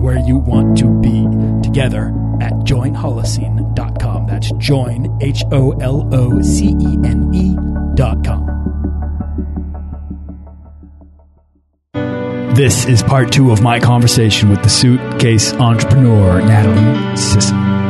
where you want to be together at joinholocene.com. That's join, H O L O C E N E.com. This is part two of my conversation with the suitcase entrepreneur, Natalie Sisson.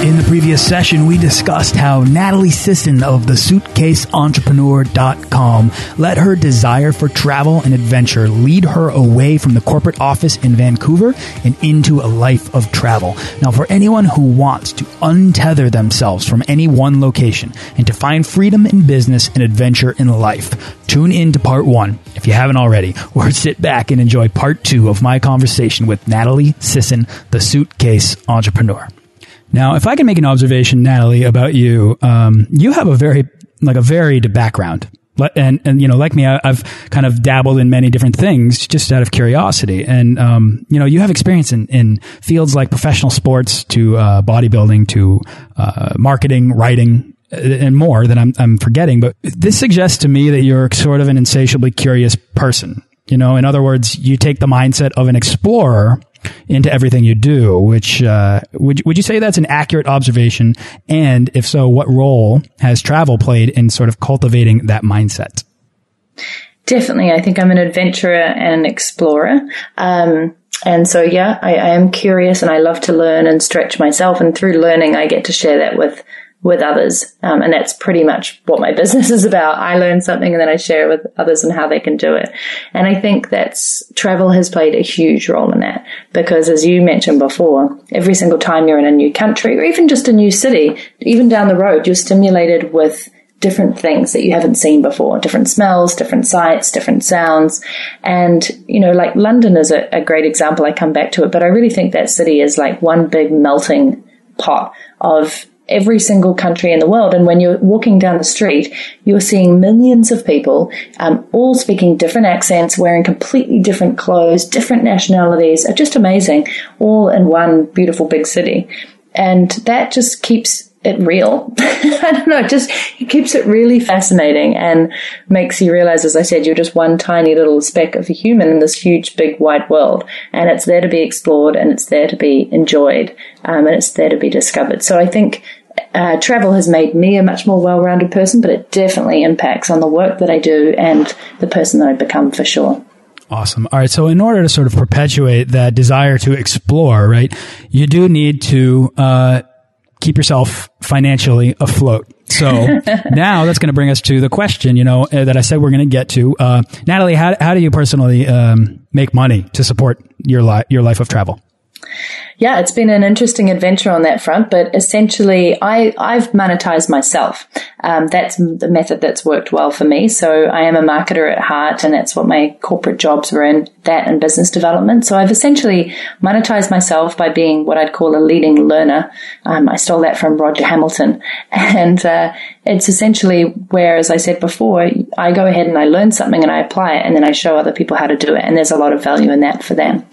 In the previous session, we discussed how Natalie Sisson of the suitcaseentrepreneur.com let her desire for travel and adventure lead her away from the corporate office in Vancouver and into a life of travel. Now, for anyone who wants to untether themselves from any one location and to find freedom in business and adventure in life, tune in to part one if you haven't already, or sit back and enjoy part two of my conversation with Natalie Sisson, the suitcase entrepreneur. Now, if I can make an observation, Natalie, about you, um, you have a very, like a varied background. And, and, you know, like me, I, have kind of dabbled in many different things just out of curiosity. And, um, you know, you have experience in, in fields like professional sports to, uh, bodybuilding to, uh, marketing, writing, uh, and more that I'm, I'm forgetting. But this suggests to me that you're sort of an insatiably curious person. You know, in other words, you take the mindset of an explorer into everything you do, which, uh, would, would you say that's an accurate observation? And if so, what role has travel played in sort of cultivating that mindset? Definitely. I think I'm an adventurer and an explorer. Um, and so, yeah, I, I am curious and I love to learn and stretch myself. And through learning, I get to share that with with others. Um, and that's pretty much what my business is about. I learn something and then I share it with others and how they can do it. And I think that's travel has played a huge role in that because as you mentioned before, every single time you're in a new country or even just a new city, even down the road, you're stimulated with different things that you haven't seen before, different smells, different sights, different sounds. And, you know, like London is a, a great example. I come back to it, but I really think that city is like one big melting pot of every single country in the world. And when you're walking down the street, you're seeing millions of people, um, all speaking different accents, wearing completely different clothes, different nationalities. Are just amazing, all in one beautiful big city. And that just keeps it real. I don't know, it just it keeps it really fascinating and makes you realize, as I said, you're just one tiny little speck of a human in this huge, big, wide world. And it's there to be explored and it's there to be enjoyed um, and it's there to be discovered. So I think uh, travel has made me a much more well-rounded person, but it definitely impacts on the work that I do and the person that I become for sure. Awesome. All right. So in order to sort of perpetuate that desire to explore, right, you do need to, uh, keep yourself financially afloat. So now that's going to bring us to the question, you know, uh, that I said we're going to get to. Uh, Natalie, how, how do you personally, um, make money to support your life, your life of travel? Yeah, it's been an interesting adventure on that front, but essentially I, I've monetized myself. Um, that's the method that's worked well for me. So I am a marketer at heart and that's what my corporate jobs were in, that and business development. So I've essentially monetized myself by being what I'd call a leading learner. Um, I stole that from Roger Hamilton and, uh, it's essentially where, as I said before, I go ahead and I learn something and I apply it and then I show other people how to do it. And there's a lot of value in that for them.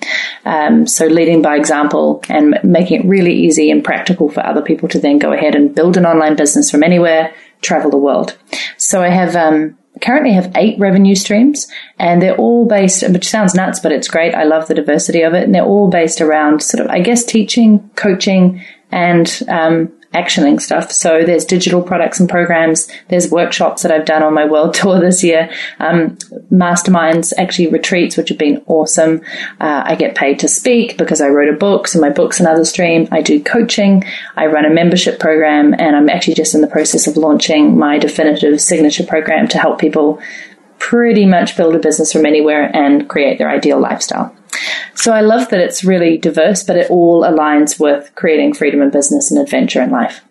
Um, so leading by example and making it really easy and practical for other people to then go ahead and build an online business from anywhere, travel the world. So I have, um, currently have eight revenue streams and they're all based, which sounds nuts, but it's great. I love the diversity of it. And they're all based around sort of, I guess, teaching, coaching, and um, actioning stuff. So there's digital products and programs. There's workshops that I've done on my world tour this year. Um, masterminds, actually retreats, which have been awesome. Uh, I get paid to speak because I wrote a book. So my book's another stream. I do coaching. I run a membership program and I'm actually just in the process of launching my definitive signature program to help people pretty much build a business from anywhere and create their ideal lifestyle. So I love that it's really diverse, but it all aligns with creating freedom in business and adventure in life.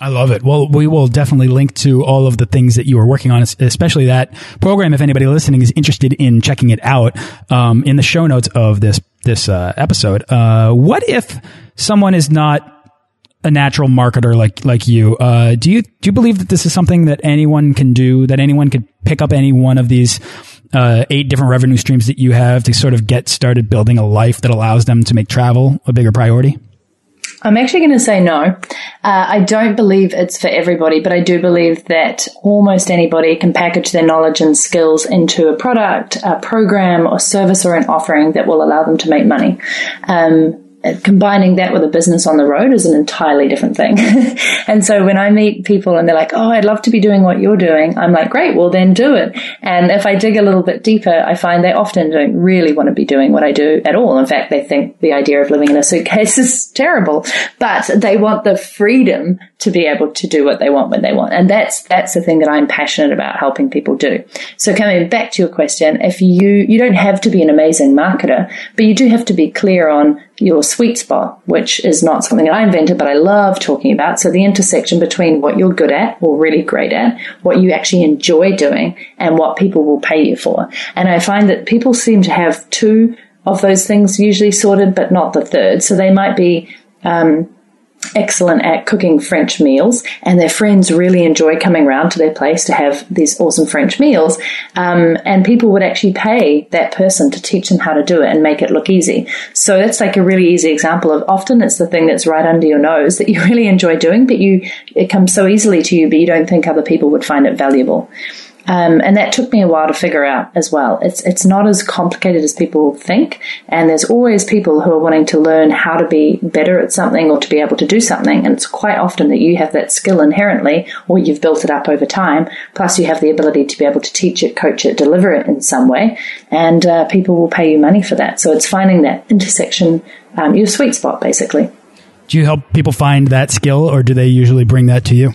I love it. Well, we will definitely link to all of the things that you are working on, especially that program. If anybody listening is interested in checking it out, um, in the show notes of this this uh, episode. Uh, what if someone is not a natural marketer like like you? Uh, do you do you believe that this is something that anyone can do? That anyone could pick up any one of these uh, eight different revenue streams that you have to sort of get started building a life that allows them to make travel a bigger priority? I'm actually going to say no. Uh, I don't believe it's for everybody, but I do believe that almost anybody can package their knowledge and skills into a product, a program, or service or an offering that will allow them to make money. Um, Uh, combining that with a business on the road is an entirely different thing. and so when I meet people and they're like, Oh, I'd love to be doing what you're doing. I'm like, great. Well, then do it. And if I dig a little bit deeper, I find they often don't really want to be doing what I do at all. In fact, they think the idea of living in a suitcase is terrible, but they want the freedom to be able to do what they want when they want. And that's, that's the thing that I'm passionate about helping people do. So coming back to your question, if you, you don't have to be an amazing marketer, but you do have to be clear on your sweet spot, which is not something that I invented, but I love talking about. So the intersection between what you're good at or really great at, what you actually enjoy doing and what people will pay you for. And I find that people seem to have two of those things usually sorted, but not the third. So they might be, um, excellent at cooking French meals, and their friends really enjoy coming around to their place to have these awesome French meals. Um, and people would actually pay that person to teach them how to do it and make it look easy. So that's like a really easy example of often it's the thing that's right under your nose that you really enjoy doing, but you it comes so easily to you, but you don't think other people would find it valuable. Um, and that took me a while to figure out as well. It's it's not as complicated as people think, and there's always people who are wanting to learn how to be better at something or to be able to do something. And it's quite often that you have that skill inherently, or you've built it up over time. Plus, you have the ability to be able to teach it, coach it, deliver it in some way, and uh, people will pay you money for that. So it's finding that intersection, um, your sweet spot, basically. Do you help people find that skill, or do they usually bring that to you?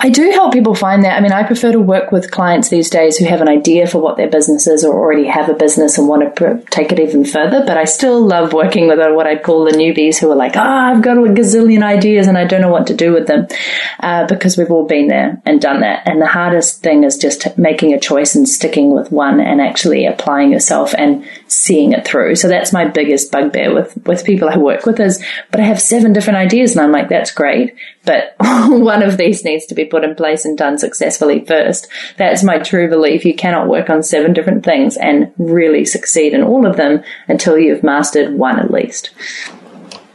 I do help people find that. I mean, I prefer to work with clients these days who have an idea for what their business is or already have a business and want to take it even further. But I still love working with what I'd call the newbies who are like, ah, oh, I've got a gazillion ideas and I don't know what to do with them uh, because we've all been there and done that. And the hardest thing is just making a choice and sticking with one and actually applying yourself and seeing it through. So that's my biggest bugbear with, with people I work with is, but I have seven different ideas and I'm like, that's great but one of these needs to be put in place and done successfully first. That's my true belief. You cannot work on seven different things and really succeed in all of them until you've mastered one at least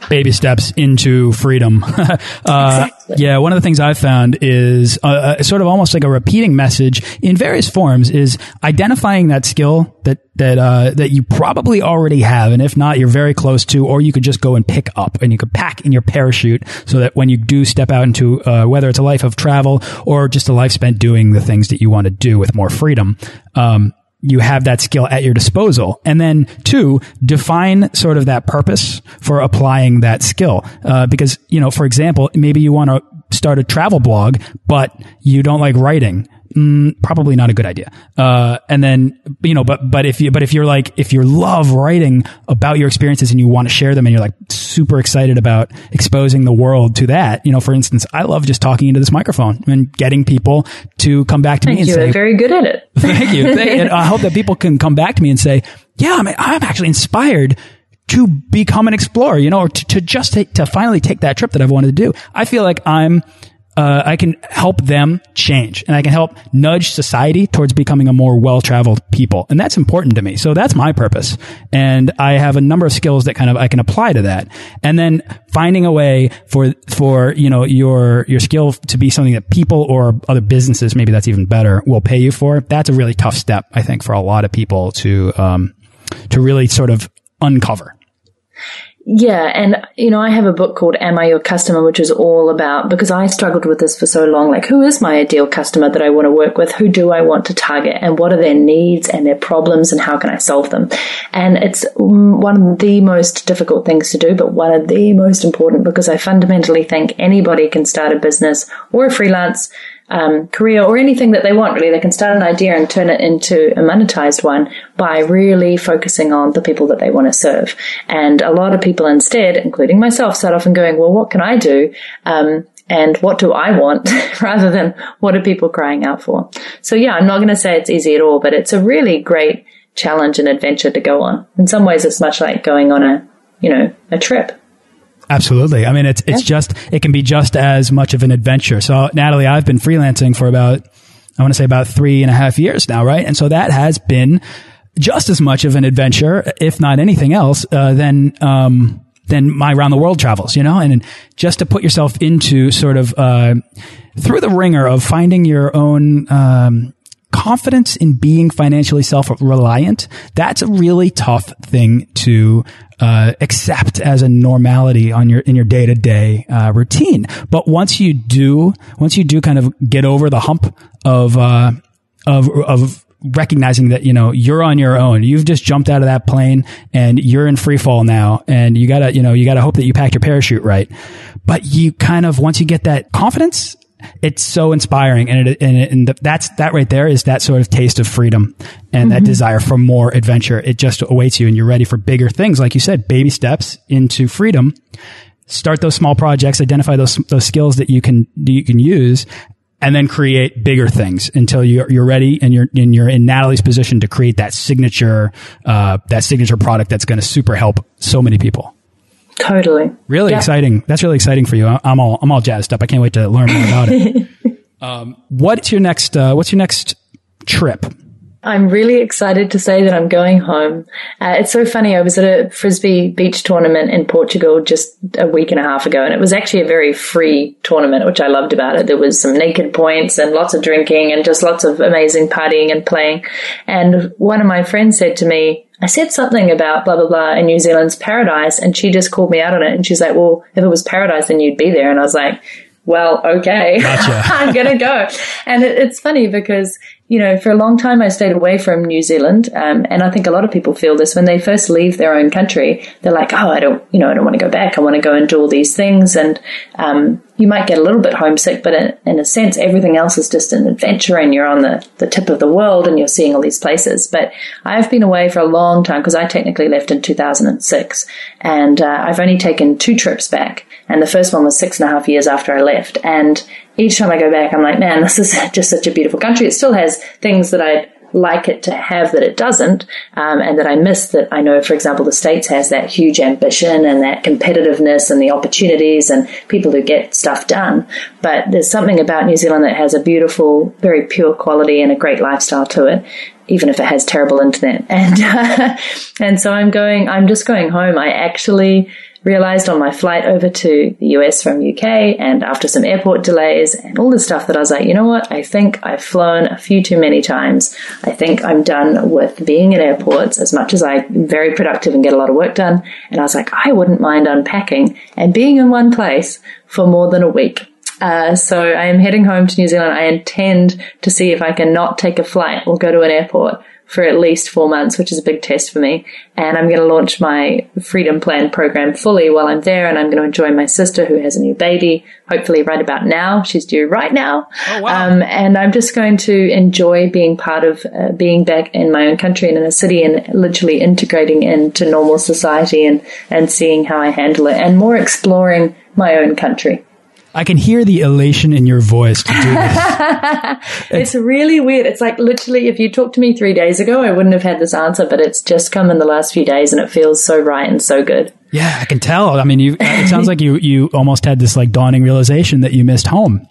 baby steps into freedom. uh, exactly. Yeah, one of the things I've found is uh, uh, sort of almost like a repeating message in various forms is identifying that skill that that uh, that you probably already have, and if not, you're very close to, or you could just go and pick up, and you could pack in your parachute so that when you do step out into uh, whether it's a life of travel or just a life spent doing the things that you want to do with more freedom. Um, you have that skill at your disposal. And then two, define sort of that purpose for applying that skill. Uh, because, you know, for example, maybe you want to start a travel blog, but you don't like writing mm, probably not a good idea. Uh, and then, you know, but, but if you, but if you're like, if you love writing about your experiences and you want to share them and you're like super excited about exposing the world to that, you know, for instance, I love just talking into this microphone and getting people to come back to thank me and you. say, very good at it. thank you. and I hope that people can come back to me and say, yeah, I'm, I'm actually inspired to become an explorer, you know, or to, to just take, to finally take that trip that I've wanted to do. I feel like I'm, uh, I can help them change and I can help nudge society towards becoming a more well-traveled people. And that's important to me. So that's my purpose. And I have a number of skills that kind of I can apply to that. And then finding a way for, for, you know, your, your skill to be something that people or other businesses, maybe that's even better, will pay you for. That's a really tough step, I think, for a lot of people to, um, to really sort of uncover. Yeah, and you know, I have a book called Am I Your Customer, which is all about because I struggled with this for so long. Like, who is my ideal customer that I want to work with? Who do I want to target? And what are their needs and their problems and how can I solve them? And it's mm, one of the most difficult things to do, but one of the most important because I fundamentally think anybody can start a business or a freelance um, career or anything that they want, really. They can start an idea and turn it into a monetized one by really focusing on the people that they want to serve. And a lot of people instead, including myself, start off and going, well, what can I do? Um, and what do I want rather than what are people crying out for? So yeah, I'm not going to say it's easy at all, but it's a really great challenge and adventure to go on. In some ways, it's much like going on a, you know, a trip. Absolutely. I mean, it's it's yeah. just it can be just as much of an adventure. So, Natalie, I've been freelancing for about I want to say about three and a half years now, right? And so that has been just as much of an adventure, if not anything else, uh, than um, than my round the world travels. You know, and just to put yourself into sort of uh, through the ringer of finding your own. Um, confidence in being financially self-reliant, that's a really tough thing to uh, accept as a normality on your in your day to day routine. But once you do, once you do kind of get over the hump of uh, of of recognizing that you know you're on your own you've just jumped out of that plane and you're in free fall now and you gotta you know you gotta hope that you packed your parachute right but you kind of once you get that confidence it's so inspiring and it, and, it, and that's that right there is that sort of taste of freedom and mm -hmm. that mm-hmm. desire for more adventure it just awaits you and you're ready for bigger things like you said baby steps into freedom start those small projects identify those those skills that you can you can use and then create bigger things until you're, you're ready and you're, and you're in Natalie's position to create that signature, uh, that signature product that's going to super help so many people. Totally. Really yeah. exciting. That's really exciting for you. I'm all I'm all jazzed up. I can't wait to learn more about it. um, what's your next uh, What's your next trip? I'm really excited to say that I'm going home. Uh, it's so funny. I was at a frisbee beach tournament in Portugal just a week and a half ago, and it was actually a very free tournament, which I loved about it. There was some naked points and lots of drinking and just lots of amazing partying and playing. And one of my friends said to me, I said something about blah, blah, blah in New Zealand's paradise. And she just called me out on it. And she's like, well, if it was paradise, then you'd be there. And I was like, well, okay, gotcha. I'm going to go. And it, it's funny because you know, for a long time I stayed away from New Zealand, um, and I think a lot of people feel this when they first leave their own country. They're like, "Oh, I don't, you know, I don't want to go back. I want to go and do all these things." And um, you might get a little bit homesick, but in, in, a sense, everything else is just an adventure, and you're on the the tip of the world, and you're seeing all these places. But I've been away for a long time because I technically left in 2006, and uh, I've only taken two trips back, and the first one was six and a half years after I left, and each time I go back, I'm like, man, this is just such a beautiful country. It still has things that I'd like it to have that it doesn't, um, and that I miss that I know, for example, the States has that huge ambition and that competitiveness and the opportunities and people who get stuff done. But there's something about New Zealand that has a beautiful, very pure quality and a great lifestyle to it even if it has terrible internet. And uh, and so I'm going. I'm just going home. I actually realized on my flight over to the US from UK and after some airport delays and all this stuff that I was like, you know what? I think I've flown a few too many times. I think I'm done with being in airports as much as I'm very productive and get a lot of work done. And I was like, I wouldn't mind unpacking and being in one place for more than a week. Uh, so I am heading home to New Zealand. I intend to see if I can not take a flight or go to an airport for at least four months, which is a big test for me. And I'm going to launch my Freedom Plan program fully while I'm there. And I'm going to enjoy my sister who has a new baby, hopefully right about now. She's due right now. Oh, wow. Um, and I'm just going to enjoy being part of uh, being back in my own country and in a city and literally integrating into normal society and, and seeing how I handle it and more exploring my own country. I can hear the elation in your voice to do this. it's, really weird. It's like literally, if you talked to me three days ago, I wouldn't have had this answer, but it's just come in the last few days and it feels so right and so good. Yeah, I can tell. I mean, you, it sounds like you, you almost had this like dawning realization that you missed home.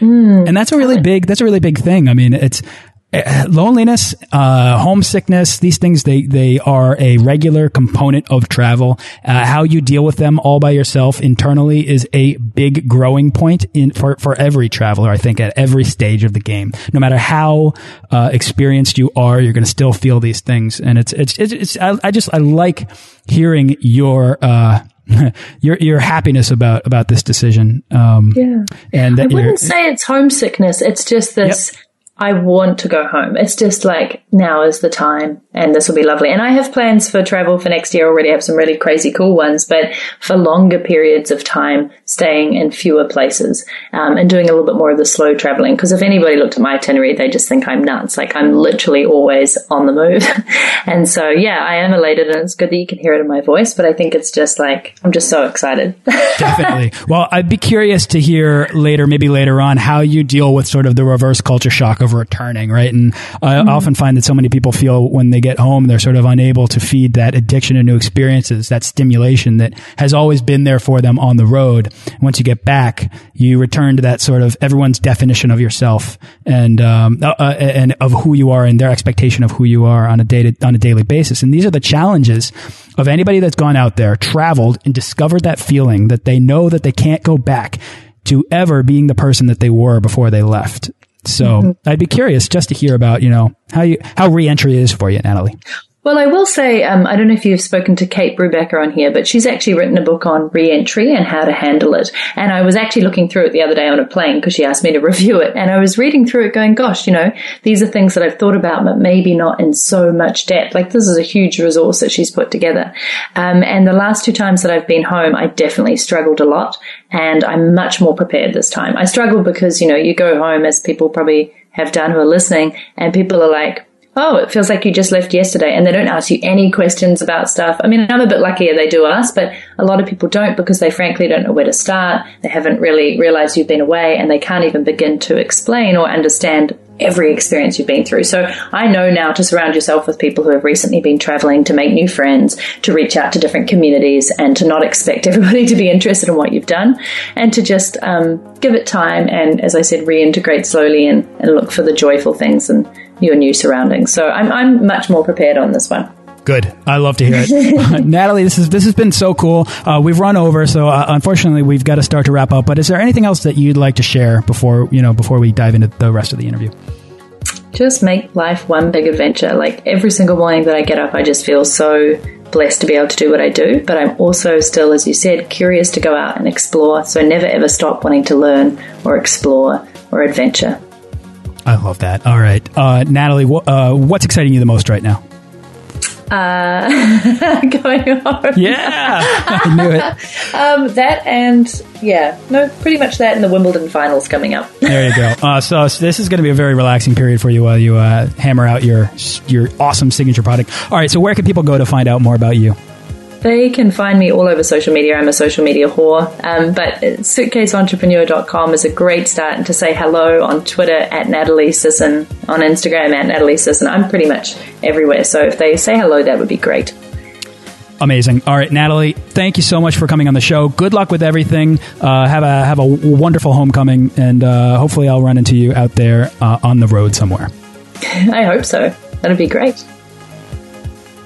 Mm. And that's a really big, that's a really big thing. I mean, it's, uh, loneliness, uh, homesickness, these things, they, they are a regular component of travel. Uh, how you deal with them all by yourself internally is a big growing point in, for, for every traveler, I think, at every stage of the game. No matter how, uh, experienced you are, you're going to still feel these things. And it's, it's, it's, it's I, I, just, I like hearing your, uh, your your happiness about about this decision. Um, yeah, and I wouldn't say it's homesickness. It's just this. Yep I want to go home. It's just like now is the time and this will be lovely. And I have plans for travel for next year already. I have some really crazy cool ones, but for longer periods of time, staying in fewer places um, and doing a little bit more of the slow traveling. Because if anybody looked at my itinerary, they just think I'm nuts. Like I'm literally always on the move. and so, yeah, I am elated and it's good that you can hear it in my voice, but I think it's just like, I'm just so excited. Definitely. Well, I'd be curious to hear later, maybe later on, how you deal with sort of the reverse culture shock of of returning, right? And I mm-hmm. often find that so many people feel when they get home, they're sort of unable to feed that addiction to new experiences, that stimulation that has always been there for them on the road. Once you get back, you return to that sort of everyone's definition of yourself and, um, uh, uh and of who you are and their expectation of who you are on a day on a daily basis. And these are the challenges of anybody that's gone out there, traveled and discovered that feeling that they know that they can't go back to ever being the person that they were before they left. So mm -hmm. I'd be curious just to hear about, you know, how you, how reentry is for you, Natalie. Well, I will say, um, I don't know if you've spoken to Cate Brubaker on here, but she's actually written a book on reentry and how to handle it. And I was actually looking through it the other day on a plane because she asked me to review it. And I was reading through it going, gosh, you know, these are things that I've thought about, but maybe not in so much depth. Like this is a huge resource that she's put together. Um, and the last two times that I've been home, I definitely struggled a lot and I'm much more prepared this time. I struggled because, you know, you go home as people probably have done who are listening and people are like, oh, it feels like you just left yesterday and they don't ask you any questions about stuff. I mean, I'm a bit luckier they do ask, but a lot of people don't because they frankly don't know where to start. They haven't really realized you've been away and they can't even begin to explain or understand every experience you've been through. So I know now to surround yourself with people who have recently been traveling, to make new friends, to reach out to different communities, and to not expect everybody to be interested in what you've done, and to just um, give it time and, as I said, reintegrate slowly and, and look for the joyful things and your new surroundings. So I'm, I'm much more prepared on this one. Good. I love to hear it, Natalie. This is this has been so cool. Uh, we've run over, so uh, unfortunately we've got to start to wrap up. But is there anything else that you'd like to share before you know before we dive into the rest of the interview? Just make life one big adventure. Like every single morning that I get up, I just feel so blessed to be able to do what I do. But I'm also still, as you said, curious to go out and explore. So never ever stop wanting to learn or explore or adventure. I love that. All right. Uh, Natalie, wh uh, what's exciting you the most right now? Uh, going home. Yeah, I knew it. um, that and yeah, no, pretty much that and the Wimbledon finals coming up. there you go. Uh, so, so, this is going to be a very relaxing period for you while you uh, hammer out your your awesome signature product. All right, so where can people go to find out more about you? They can find me all over social media. I'm a social media whore. Um, but suitcaseentrepreneur.com is a great start and to say hello on Twitter at Natalie Sisson, on Instagram at Natalie Sisson. I'm pretty much everywhere. So if they say hello, that would be great. Amazing. All right, Natalie, thank you so much for coming on the show. Good luck with everything. Uh, have a have a wonderful homecoming, and uh, hopefully, I'll run into you out there uh, on the road somewhere. I hope so. That'd be great.